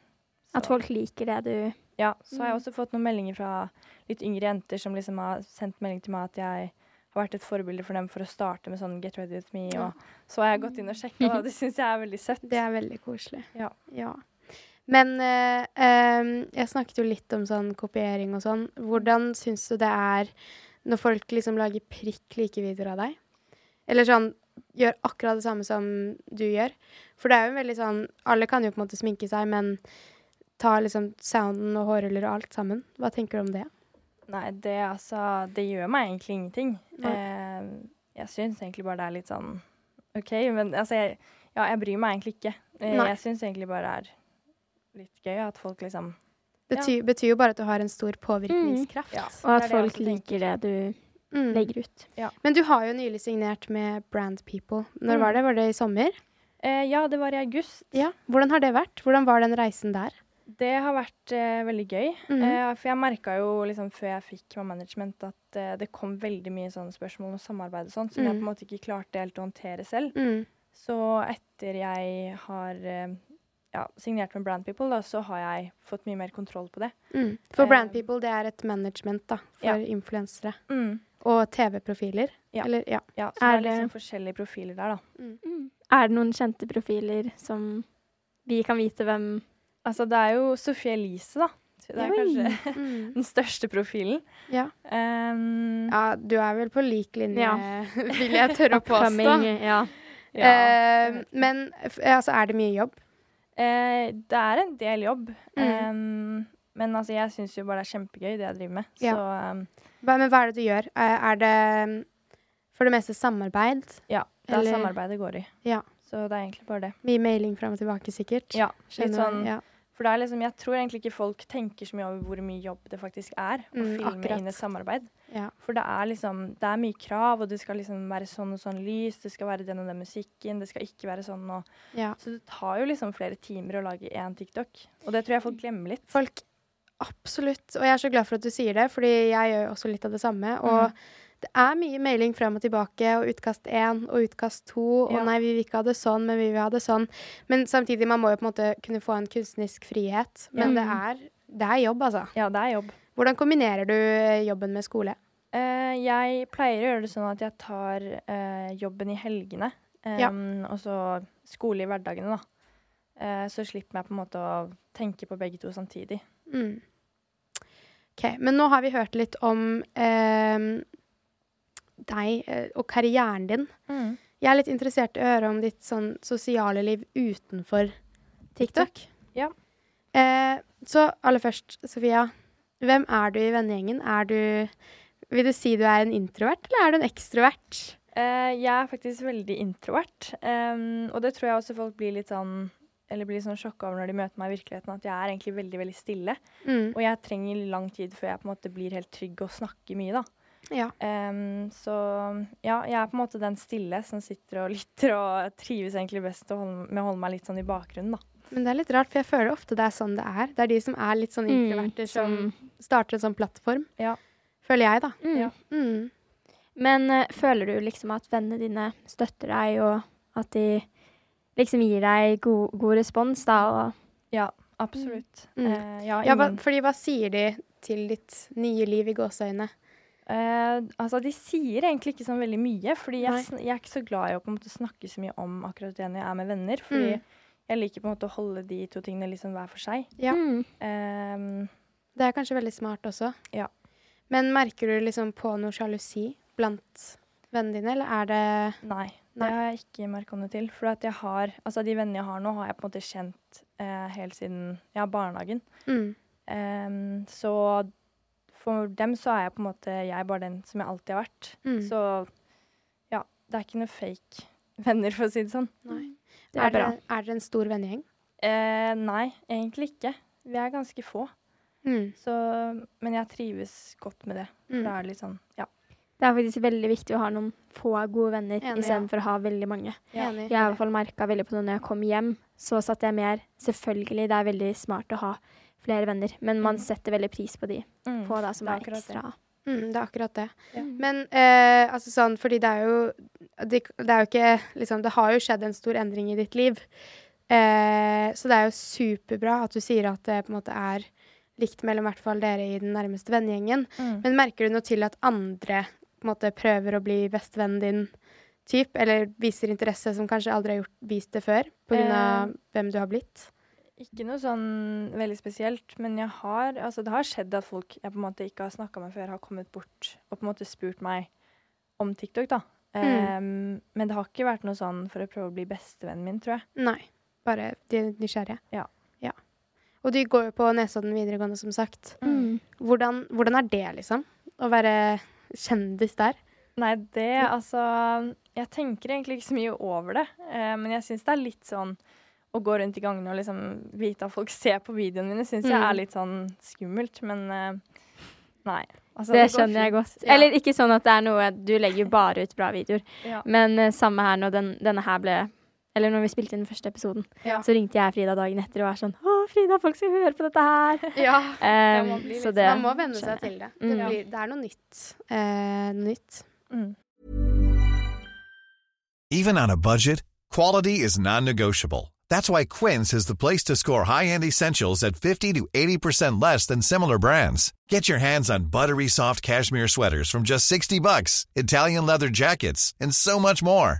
At folk liker det du Ja, så har jeg Mm. også fått noen meldinger fra litt yngre jenter som liksom har sendt melding til meg at jeg har vært et forbilde for dem for å starte med sånn Get ready with me, Ja. og så har jeg gått inn og sjekka, og det syns jeg er veldig søtt. Det er veldig koselig. Ja. Ja. Men eh, em, jeg snakket jo litt om sånn kopiering og sånn. Hvordan syns du det er når folk liksom lager prikk like videoer av deg? Eller sånn gjør akkurat det samme som du gjør? For det er jo veldig sånn Alle kan jo på en måte sminke seg, men ta liksom sounden og hårruller og alt sammen. Hva tenker du om det? Nei, det altså Det gjør meg egentlig ingenting. Eh, jeg syns egentlig bare det er litt sånn OK, men altså jeg, Ja, jeg bryr meg egentlig ikke. Eh, jeg syns egentlig bare det er litt gøy at folk liksom Det Ja. betyr jo bare at du har en stor påvirkningskraft. Ja. Og at folk liker det du Mm. legger ut. Men du har jo nylig signert med Brand People. Når Mm. var det? Var det i sommer? eh, Ja, det var i august. Ja. Hvordan har det vært? Hvordan var den reisen der? Det har vært eh, veldig gøy. Mm. Eh, for jeg merka jo liksom før jeg fikk med management at eh, det kom veldig mye sånne spørsmål om samarbeid og sånt som jeg Mhm. på en måte ikke klarte helt å håndtere selv. Mm. Så etter jeg har eh, ja, signert med Brand People, da, så har jeg fått mye mer kontroll på det. Mm. For Brand Eh, People det er et management da, for ja. influensere. Mm. Og TV-profiler. Ja. Eller, ja. Ja, så Er det er liksom forskjellige profiler der, da. Er det noen kjente profiler som vi kan vite hvem Altså, det er jo Sophie Elise, da. Det er Oi. kanskje Mm. den største profilen. ja. Um, ja. Du er vel på lik linje, Ja. vil jeg tørre å påstå. Ja. ja. Eh, men altså, er det mye jobb? Uh, det er en del jobb. Mm. Um, men altså, jeg syns jo bare det er kjempegøy, det jeg driver med. Ja. Så um, Hva, men hva er det du gjør? Er det mm, for det meste samarbeid? ja, det er Eller- samarbeidet går i. Ja. Så det er egentlig bare det. Mye mailing fram og tilbake, sikkert? Ja, litt sånn ja. For det er liksom, jeg tror egentlig ikke folk tenker så mye over hvor mye jobb det faktisk er å Mm, filme akkurat. inn et samarbeid. Ja. For det er liksom, det er mye krav, og det skal liksom være sånn og sånn lys, det skal være den og den musikken, det skal ikke være sånn og ja. Så det tar jo liksom flere timer å lage én TikTok. Og det tror jeg folk glemmer litt. Folk Absolutt. Og jeg er så glad for at du sier det, fordi jeg gjør også litt av det samme. Og Mm. det er mye mailing frem og tilbake, og utkast én og utkast to. Og Ja. nei, vi vil ikke ha det sånn, men vi vil ha det sånn. Men samtidig, man må jo på en måte kunne få en kunstnerisk frihet. Men det, er, det er jobb, altså. Ja, det er jobb. Hvordan kombinerer du eh, jobben med skole? Uh, jeg pleier å gjøre det sånn at jeg tar uh, jobben i helgene, Ja. og så skole i hverdagene, da. Uh, så slipper jeg på en måte å tenke på begge to samtidig. Mm. OK. Men nå har vi hørt litt om eh, deg og karrieren din. Jeg er litt interessert i å høre om ditt sånn sosiale liv utenfor TikTok. Ja. Eh, så aller først, Sofia. Hvem er du i vennegjengen? Er du Vil du si du er en introvert, eller er du en ekstrovert? Uh, jeg er faktisk veldig introvert, Um, og det tror jeg også folk blir litt sånn eller blir sånn sjokka over når de møter meg i virkeligheten, at jeg er egentlig veldig veldig stille. Mm. Og jeg trenger lang tid før jeg på en måte blir helt trygg og snakker mye, da. Ja. Um, så ja, jeg er på en måte den stille som sitter og lytter og trives egentlig best å holde, med å holde meg litt sånn i bakgrunnen, da. Men det er litt rart, for jeg føler ofte det er sånn det er. Det er de som er litt sånn Mm, introverte, som starter en sånn plattform. Ja. Føler jeg, da. Mm. Ja. Mm. Men uh, føler du liksom at vennene dine støtter deg, og at de liksom gir deg god, god respons, da? Og Ja, absolutt. Mm. Uh, ja, Ja, hva, fordi hva sier de til ditt nye liv i gåseøyne? Uh, altså, de sier egentlig ikke sånn veldig mye, fordi jeg, jeg er ikke så glad i å på en måte snakke så mye om akkurat det når jeg er med venner. Fordi Mm. jeg liker på en måte å holde de to tingene liksom hver for seg. Ja. Mm. Uh, Det er kanskje veldig smart også. Ja. Men merker du liksom på noe sjalusi blant vennene dine, eller er det nei, Nei. det har jeg ikke merka noe til. For at jeg har, altså de vennene jeg har nå, har jeg på en måte kjent eh, helt siden ja, barnehagen. mm. Um, så for dem så er jeg på en måte jeg bare den som jeg alltid har vært. Mm. Så ja, det er ikke noe fake venner, for å si det sånn. Nei. Det er er, dere, bra. er dere en stor vennegjeng? Eh, nei, egentlig ikke. Vi er ganske få. Mm. Så, men jeg trives godt med det. For Mm. det er litt sånn, ja. Det er faktisk veldig viktig å ha noen få gode venner istedenfor ja. å ha veldig mange. Ja. Enig. Jeg har i hvert fall merka veldig på det når jeg kom hjem. Så satte jeg mer Selvfølgelig, det er veldig smart å ha flere venner, men man Mm. setter veldig pris på de Mm, få da, som det er er ekstra. det. Mm, det er akkurat det. Ja. Men eh, altså sånn, fordi det er jo det, det er jo ikke liksom Det har jo skjedd en stor endring i ditt liv. Eh, så det er jo superbra at du sier at det på en måte er likt mellom i hvert fall dere i den nærmeste vennegjengen. Mm. Men merker du noe til at andre på en måte prøver å bli bestevennen din, typ, eller viser interesse som kanskje aldri har gjort, vist det før, pga. Eh, av hvem du har blitt? Ikke noe sånn veldig spesielt, men jeg har, altså det har skjedd at folk jeg på en måte ikke har snakka med før, har kommet bort og på en måte spurt meg om TikTok, da. Mm. Um, men det har ikke vært noe sånn for å prøve å bli bestevennen min, tror jeg. Nei. Bare de er nysgjerrige. Ja. ja. Og du går jo på Nesodden videregående, som sagt. Mm. Hvordan, hvordan er det, liksom? Å være kjendis der? Nei, det altså Jeg tenker egentlig ikke så mye over det, eh, men jeg syns det er litt sånn å gå rundt i gangene og liksom vite at folk ser på videoene mine, syns jeg Mm. er litt sånn skummelt, men eh, nei. Altså, Det det skjønner jeg godt. Ja. Eller ikke sånn at det er noe Du legger jo bare ut bra videoer. Ja. Men eh, samme her når den, denne her ble Eller når vi spilte inn den første episoden, Ja. så ringte jeg Frida dagen etter og var sånn Å, Frida, folk skal høre på dette her. Ja. Um, man blir så litt- det Man må venne seg til det. Det, Mm. blir, det er noe nytt. Noe nytt. Mm. Even on a budget, quality is non-negotiable. That's why Quince is the place to score high-end essentials at 50 to 80% less than similar brands. Get your hands on buttery soft cashmere sweaters from just 60 bucks, Italian leather jackets, and so much more.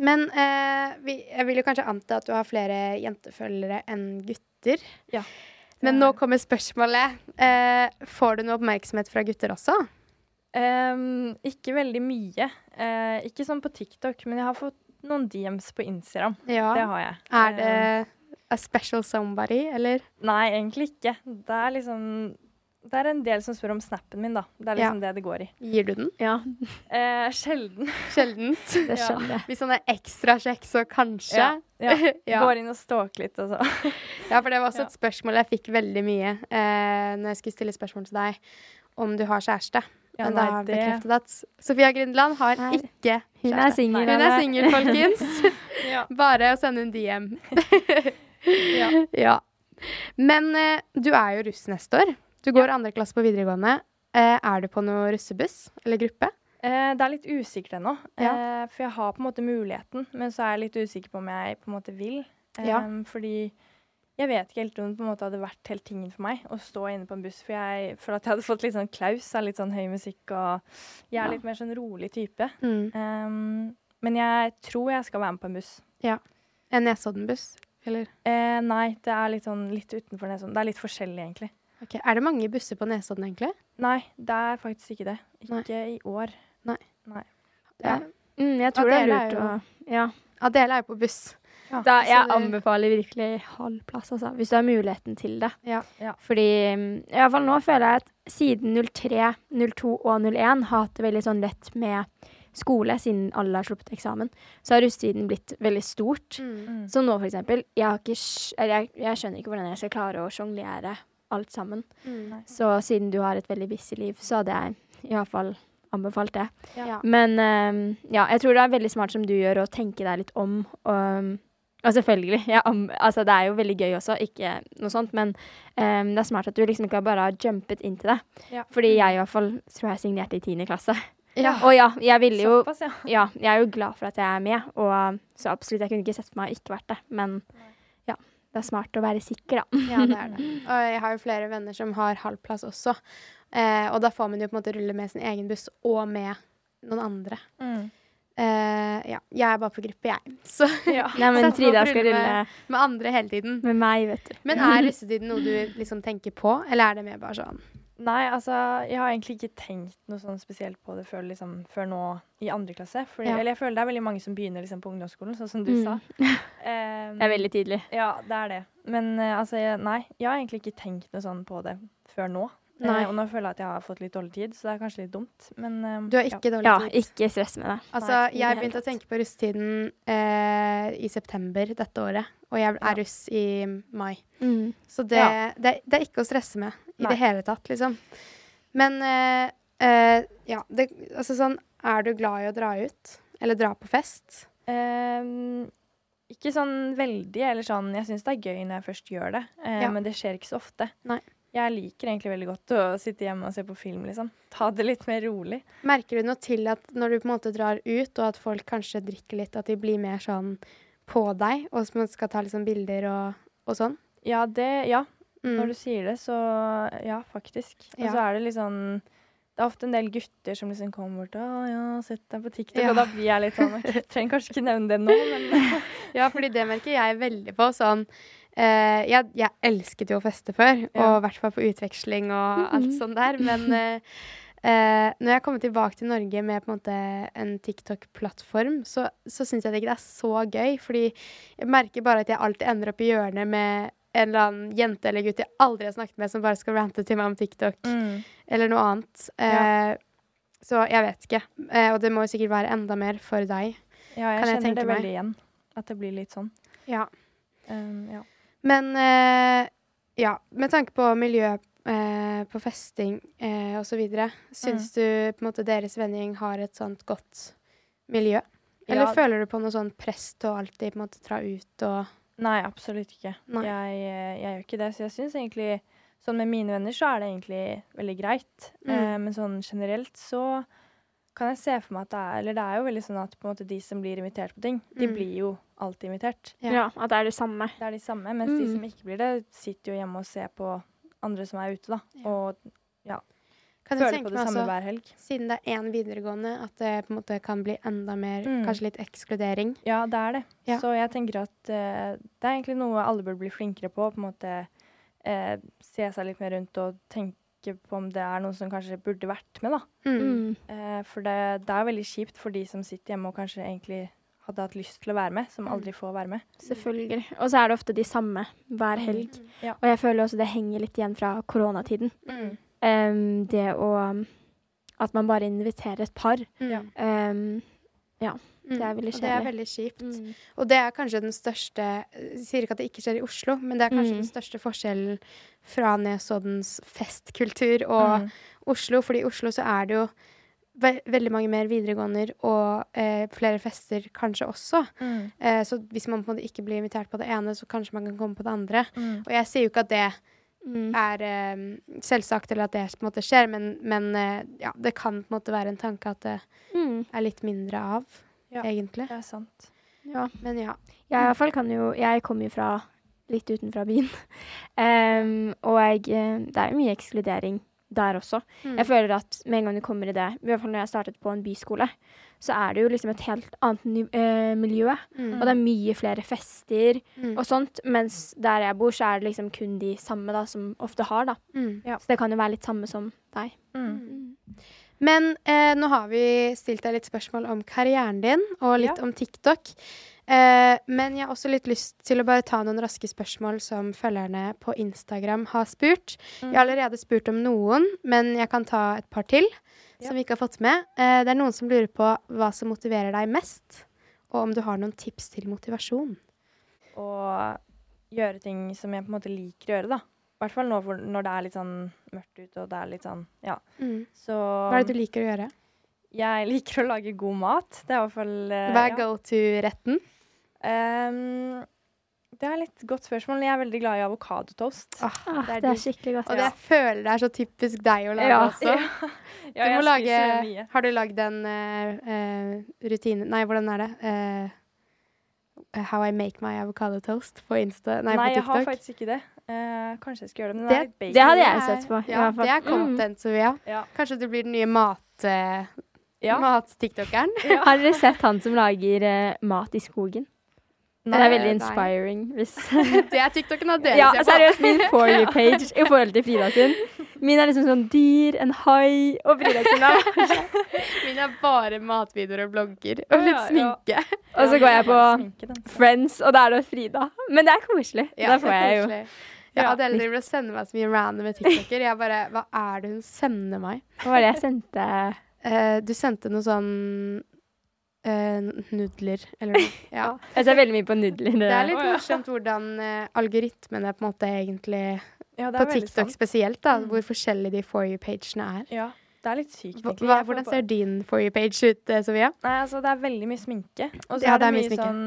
Men eh, vi, jeg vil jo kanskje anta at du har flere jentefølgere enn gutter. Ja. Men nå kommer spørsmålet. Eh, får du noe oppmerksomhet fra gutter også? Um, ikke veldig mye. Uh, ikke sånn på TikTok, men jeg har fått noen DMs på Instagram. Ja. Det har jeg. Er det Ehm, a special somebody, eller? Nei, egentlig ikke. Det er liksom Det er en del som spør om snappen min, da. Det er liksom det det går i. Gir du den? Ja, Eh, sjelden. Sjeldent. det skjønner jeg. Hvis han er ekstra sjekk, så kanskje. Ja. ja. Ja. Går inn og stalker litt, og så. Ja, for det var også et spørsmål jeg fikk veldig mye eh, når jeg skulle stille spørsmål til deg om du har kjæreste. Ja, Men da har det- bekreftet at Sofia Grindeland har Nei. ikke Hun er kjæreste. singel. Hun er singel, folkens. ja. Bare å sende en DM. Ja. ja. Men eh, du er jo russ neste år. Du går andre klasse på videregående. Eh, er du på noe russebuss eller gruppe? Eh, det er litt usikkert ennå, Ja. eh, for jeg har på en måte muligheten, men så er jeg litt usikker på om jeg på en måte vil. Ja. Fordi jeg vet ikke helt om det på en måte hadde vært helt tingen for meg å stå inne på en buss, for jeg for at jeg hadde fått litt sånn klaus av litt sånn høy musikk, og jeg er Ja. litt mer sånn rolig type. Mm. Em, men jeg tror jeg skal være med på en buss. Ja. En Nesodden-buss? Eller? Eh, nei, det er litt sånn litt utenfor Nesodden. Det er litt forskjellig, egentlig. Ok, Er det mange busser på Nesodden, egentlig? Nei, det er faktisk ikke det. Nei. Ikke i år. Ja. Mm, jeg tror det er lurt å Ja. Adele er jo på buss. Da, jeg det- anbefaler virkelig halv plass, altså. Hvis du har muligheten til det. Ja. Ja. Fordi iallfall i hvert fall nå føler jeg at siden 03, 02 og 01 har hatt det veldig sånn lett med skole, siden alle har sluppet eksamen, så har russetiden blitt veldig stort. Mm. Så nå, for eksempel, jeg, har ikke, jeg, jeg skjønner ikke hvordan jeg skal klare å sjonglere alt sammen. Mm. Så siden du har et veldig busy liv, så hadde jeg i hvert fall anbefalt det. Ja. Men um, ja, jeg tror det er veldig smart som du gjør, å tenke deg litt om. Og, og selvfølgelig, Ja, altså, det er jo veldig gøy også, ikke noe sånt, men um, det er smart at du liksom ikke bare har jumpet inn til det. Ja. Fordi jeg i hvert fall tror jeg signerte i tiende klasse. Ja. Og ja, jeg ville jo Såpass, ja. ja, jeg er jo glad for at jeg er med, og så absolutt, jeg kunne ikke sett for meg å ikke vært det. Men ja, det er smart å være sikker, da. Ja, det er det. Og jeg har jo flere venner som har halvplass også. Eh, og da får man jo på en måte rulle med sin egen buss og med noen andre. Mm. Eh, ja, jeg er bare på gruppe, jeg. Så Ja. Nei, men Frida skal rulle rulle med andre hele tiden. med meg, vet du. Men er russetiden noe du liksom tenker på, eller er det mer bare sånn Nei, altså, jeg har egentlig ikke tenkt noe sånn spesielt på det før, liksom, før nå i andre klasse. Fordi, Ja. Eller jeg føler det er veldig mange som begynner liksom, på ungdomsskolen, sånn som du Mm. sa. Um, Det er veldig tidlig. Ja, det er det. Men uh, altså, jeg, nei, jeg har egentlig ikke tenkt noe sånn på det før nå. Nei. Eh, og nå føler jeg at jeg har fått litt dårlig tid, så det er kanskje litt dumt. Men uh, Du har ikke dårlig tid. Ja, ikke stress med det. Altså, Nei, jeg begynte å tenke på russetiden eh, i september dette året. Og jeg Ja. er russ i mai. Mm. Så det, Ja. det, det er ikke å stresse med i Nei. det hele tatt, liksom. Men eh, eh, ja, det, altså sånn Er du glad i å dra ut? Eller dra på fest? Um, ikke sånn veldig, eller sånn Jeg syns det er gøy når jeg først gjør det, eh, Ja. men det skjer ikke så ofte. Nei. Jeg liker egentlig veldig godt å sitte hjemme og se på film, liksom. Ta det litt mer rolig. Merker du noe til at når du på en måte drar ut, og at folk kanskje drikker litt, at de blir mer sånn på deg, og at man skal ta liksom bilder og, og sånn? Ja, det Ja, Mm. når du sier det, så ja, faktisk. Og Ja. så er det liksom Det er ofte en del gutter som liksom kommer bort og ja, sett deg på TikTok', Ja. og da blir jeg litt sånn Jeg trenger kanskje ikke nevne det nå, men Ja, fordi det merker jeg veldig på. Sånn eh, jeg, jeg elsket jo å feste før, Ja. og i hvert fall på utveksling og alt sånt der. Men uh, når jeg kommer tilbake til Norge med på en måte en TikTok-plattform, så, så syns jeg det ikke er så gøy. Fordi jeg merker bare at jeg alltid ender opp i hjørnet med en eller annen jente eller gutt jeg aldri har snakket med, som bare skal rante til meg om TikTok mm. eller noe annet. Eh, Så jeg vet ikke. Og det må jo sikkert være enda mer for deg. Ja, jeg Kan jeg kjenner det meg. veldig igjen. At det blir litt sånn. Ja. Um, ja. Men eh, ja, med tanke på miljø eh, på festing eh, osv., syns du på en måte deres vending har et sånt godt miljø? Eller Ja. føler du på noe sånn press til å alltid på en måte dra ut og Nei, absolutt ikke. Nei. Jeg, eh, jeg gjør ikke det. Så jeg syns egentlig Sånn med mine venner så er det egentlig veldig greit. Mm. Eh, men sånn generelt så kan jeg se for meg at det er Eller det er jo veldig sånn at på en måte de som blir invitert på ting, de Mm. blir jo alltid invitert. Ja. Ja, at det er det samme. Det er de samme. Mens de Mm. som ikke blir det, sitter jo hjemme og ser på andre som er ute, da. Og Kan føler tenke på det samme også, hver helg. siden det er én videregående, at det på en måte kan bli enda mer Mm. Kanskje litt ekskludering? Ja, det er det. Ja. Så jeg tenker at uh, det er egentlig noe alle burde bli flinkere på. På en måte uh, se seg litt mer rundt og tenke på om det er noen som kanskje burde vært med, da. Mm. Mm. Eh, for det, det er veldig kjipt for de som sitter hjemme og kanskje egentlig hadde hatt lyst til å være med, som Mm. aldri får være med. Selvfølgelig. Og så er det ofte de samme hver helg. Ja. Og jeg føler også det henger litt igjen fra koronatiden. Mm. Um, det å At man bare inviterer et par. Mm. Um, ja. det er veldig Og det er veldig kjipt. mm. Og det er kanskje den største Jeg sier ikke at det ikke skjer i Oslo, men det er kanskje Mm. den største forskjellen fra Nesoddens festkultur og Mm. Oslo. Fordi i Oslo så er det jo ve veldig mange mer videregående og eh, flere fester kanskje også. Mm. Eh, så hvis man på en måte ikke blir invitert på det ene, så kanskje man kan komme på det andre. Mm. Og jeg sier jo ikke at det Mm. er eh, selvsagt, eller at det på en måte skjer, men, men eh, ja, det kan på en måte være en tanke at det Mm. er litt mindre av, Ja. egentlig. Det er sant. Ja. Men ja. Jeg i hvert fall kan jo Jeg kommer jo fra litt utenfra byen. um, og jeg, eh, det er jo mye ekskludering der også. Mm. Jeg føler at med en gang du kommer i det, i hvert fall når jeg startet på en byskole, så er det jo liksom et helt annet ny, eh, miljø. Mm. Og det er mye flere fester Mm. og sånt. Mens der jeg bor, så er det liksom kun de samme da, som ofte har, da. Mm. Så det kan jo være litt samme som deg. Mm. Men eh, nå har vi stilt deg litt spørsmål om karrieren din, og litt Ja. om TikTok. Eh, men jeg har også litt lyst til å bare ta noen raske spørsmål som følgerne på Instagram har spurt. Jeg har allerede spurt om noen, men jeg kan ta et par til som vi ikke har fått med. Eh, det er noen som lurer på hva som motiverer deg mest, og om du har noen tips til motivasjon. Å gjøre ting som jeg på en måte liker å gjøre, da. I hvert fall nå hvor, når det er litt sånn mørkt ute, og det er litt sånn Ja. Så Hva er det du liker å gjøre? Jeg liker å lage god mat. Det er i hvert fall eh, Hva er ja. go to-retten? Ehm, det er litt godt spørsmål. Jeg er veldig glad i avokadotoast. Ah, det er det er skikkelig godt. Og det jeg føler det er så typisk deg å lage Ja. også. Ja, du må lage. Har du lagd en uh, uh, rutine Nei, hvordan er det? Uh, how I make my avocado toast på Insta Nei, Nei, på jeg har faktisk ikke det. Uh, kanskje jeg skal gjøre det, men Det- det, er litt. Det hadde jeg sett på. i Ja, det er Mm. content, Sofia. Ja. Kanskje du blir den nye mat... Uh, Ja. Mat-tiktokeren? Har dere sett han som lager uh, mat i skogen? Nei, det er veldig inspiring. Hvis det er TikToken av dere ja, seriøst, min for you-page i forhold til Frida sin. Min er liksom sånn dyr, en hai, og Frida sin er Min er bare matvideoer og blogger. Og litt sminke. Og så går jeg på Friends, og da er det Frida. Men det er koselig. Ja, da får jeg jo. Ja, Adele driver og sender meg så mye random TikToker. Jeg bare Hva er det hun sender meg? Hva var det jeg sendte? Uh, du sendte noe sånn eh, nudler, eller noe. Ja. Jeg ser veldig mye på nudler. Det er litt morsomt hvordan uh, algoritmene på en måte egentlig Ja, På er TikTok spesielt, da, Mm. hvor forskjellige de For you-pagene er. Ja, det er litt sykt, Hva, egentlig. hva, hvordan ser din For you-page ut, eh, Sofia? Nei, altså, det er veldig mye sminke. Og så Ja, er det, det er mye mye, sånn,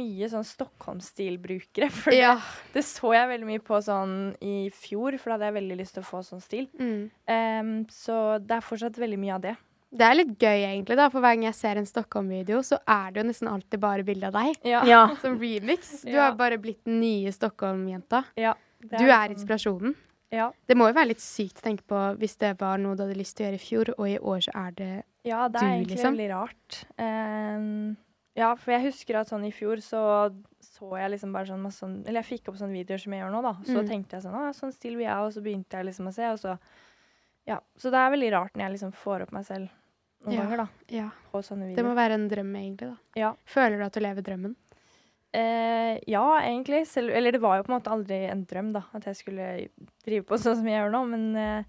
mye sånn Stockholm-stilbrukere. For Ja. det, det så jeg veldig mye på sånn i fjor, for da hadde jeg veldig lyst til å få sånn stil. Mm. Um, så det er fortsatt veldig mye av det. Det er litt gøy, egentlig, da, for hver gang jeg ser en Stockholm-video, så er det jo nesten alltid bare bilde av deg. Ja. Ja. Som remix. Du Ja. har bare blitt den nye Stockholm-jenta. ja er Du er sånn- inspirasjonen. Ja. Det må jo være litt sykt å tenke på hvis det var noe du hadde lyst til å gjøre i fjor, og i år så er det Ja, det Du, er egentlig liksom? veldig rart. Um, ja, for jeg husker at sånn i fjor så så jeg liksom bare sånn masse sånn Eller jeg fikk opp sånne videoer som jeg gjør nå, da. Så Mm. tenkte jeg sånn Å, sånn still vil jeg ha. Og så begynte jeg liksom å se, og så Ja. Så det er veldig rart når jeg liksom får opp meg selv noen Ja. ganger, da. Ja. På sånne Det må være en drøm, egentlig, da. Ja. Føler du at du lever drømmen? Eh, ja, egentlig. Selv, eller det var jo på en måte aldri en drøm, da. At jeg skulle drive på sånn som jeg gjør nå. Men eh,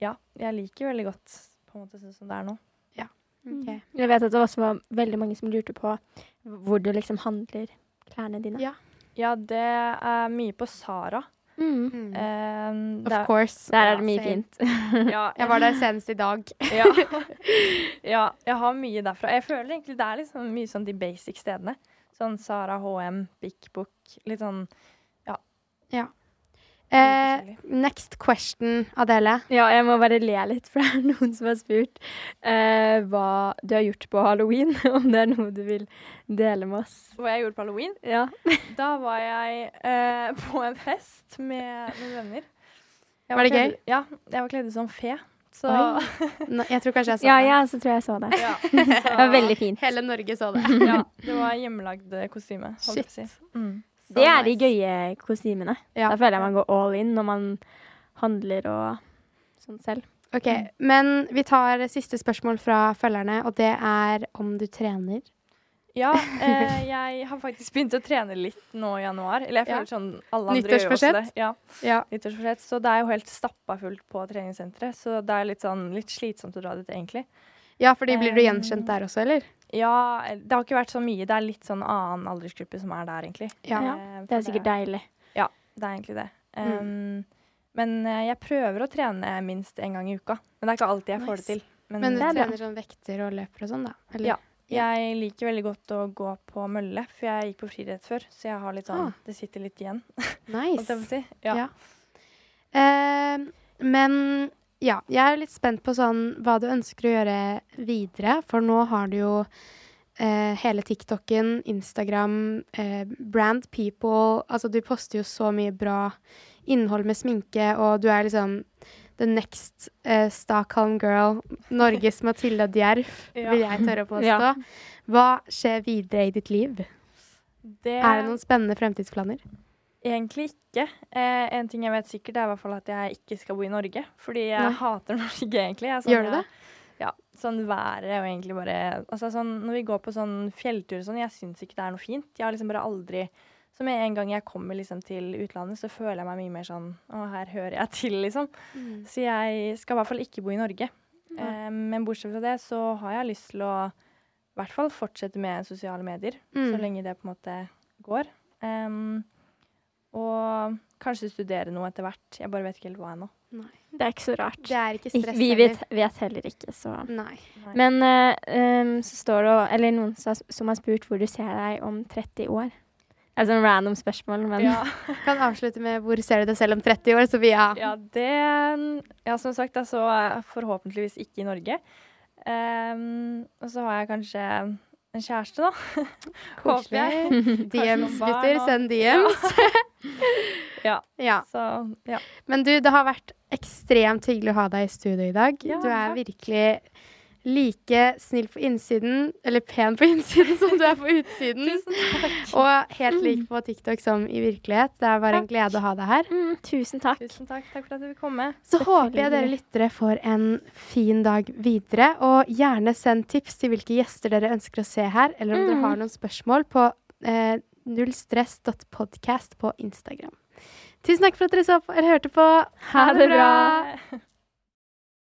ja, jeg liker veldig godt på en måte sånn som det er nå. Ja, Ok. Jeg vet at det også var veldig mange som lurte på hvor du liksom handler klærne dine. Ja. Ja, det er mye på Sara. Mm. Eh, Of course. Der er det mye fint. Ja, Jeg var der senest i dag. ja. ja, jeg har mye derfra. Jeg føler egentlig det er liksom mye sånn de basic stedene. Sånn Sara HM, Big Book, litt sånn Eh, next question, Adele. Ja, jeg må bare le litt, for det er noen som har spurt eh, hva du har gjort på halloween. Om det er noe du vil dele med oss. hva jeg gjorde på halloween. Ja. Da var jeg eh, på en fest med noen venner. Var, Var det kledd- gøy? Ja, jeg var kledd ut som fe. Så. Nå, jeg tror kanskje jeg så ja, det. ja, så tror jeg så det. ja, Det var veldig fint. Hele Norge så det. ja, det var hjemmelagd kostyme. holdt Shit. på å si. Mm. Så Det er de gøye kostymene. Ja. Da føler jeg man går all in når man handler og sånn selv. Ok, Men vi tar siste spørsmål fra følgerne, og det er om du trener. Ja, eh, jeg har faktisk begynt å trene litt nå i januar. Eller jeg Ja. sånn alle andre gjør også det. Ja, Ja. nyttårsforsett. Så det er jo helt stappa fullt på treningssenteret. Så det er litt sånn litt slitsomt å dra dit, egentlig. Ja, fordi blir du gjenkjent der også, eller? Ja, det har ikke vært så mye. Det er litt sånn annen aldersgruppe som er der, egentlig. Ja. Ja, Eh, Det er sikkert deilig. Ja, det er egentlig det. Mm. Um, Men eh, jeg prøver å trene minst én gang i uka. Men det er ikke alltid jeg får det til. Men, Men du er trener sånn vekter og løper og sånn, da? Eller? Ja. jeg liker veldig godt å gå på mølle, for jeg gikk på friidrett før. Så jeg har litt sånn Ah. Det sitter litt igjen, Nice. si. Ja. Ja. Uh, men ja, jeg er litt spent på sånn hva du ønsker å gjøre videre. For nå har du jo eh, hele TikToken, Instagram, eh, Brand People Altså, du poster jo så mye bra innhold med sminke, og du er liksom the next eh, Stockholm girl. Norges Mathilda Djerf, Ja. vil jeg tørre å påstå. Ja. Hva skjer videre i ditt liv? Det Er det noen spennende fremtidsplaner? Egentlig ikke. Eh, en ting jeg vet sikkert, er i hvert fall at jeg ikke skal bo i Norge. Fordi jeg Nei. hater Norge, egentlig. Jeg sånn, Gjør du det? Ja. Sånn været og egentlig bare Altså sånn når vi går på sånn fjelltur og sånn, jeg syns ikke det er noe fint. Jeg har liksom bare aldri Så med en gang jeg kommer liksom til utlandet, så føler jeg meg mye mer sånn Å, her hører jeg til, liksom. Så jeg skal i hvert fall ikke bo i Norge. Eh, men bortsett fra det så har jeg lyst til å i hvert fall fortsette med sosiale medier. Mm. Så lenge det på en måte går. Em, og kanskje studere noe etter hvert. Jeg bare vet ikke helt hva ennå. Det er ikke så rart. Det er ikke Ik- stress Vi vet, vet heller ikke, så Nei. Men uh, um, så står det Eller noen som har, spurt hvor du ser deg om 30 år. Er sånn random spørsmål, men Ja, Kan avslutte med hvor ser du deg selv om 30 år, Sofia? ja, det Ja, som sagt, altså forhåpentligvis ikke i Norge. Um, og så har jeg kanskje en kjæreste, da. Håper jeg. DMs, gutter. Send DMs. Ja. Ja. Så ja. Men du, det har vært ekstremt hyggelig å ha deg i studio i dag. Ja, du er takk. virkelig like snill på innsiden, eller pen på innsiden, som du er på utsiden. Tusen takk. Og helt lik på TikTok som i virkelighet. Det er bare en glede å ha deg her. mm, tusen takk. Tusen takk. Takk for at du vil komme. Så håper jeg dere lyttere får en fin dag videre. Og gjerne send tips til hvilke gjester dere ønsker å se her, eller om dere har noen spørsmål på eh, nullstress.podcast på Instagram. Tusen takk for at dere så på, eller hørte på. Ha det bra.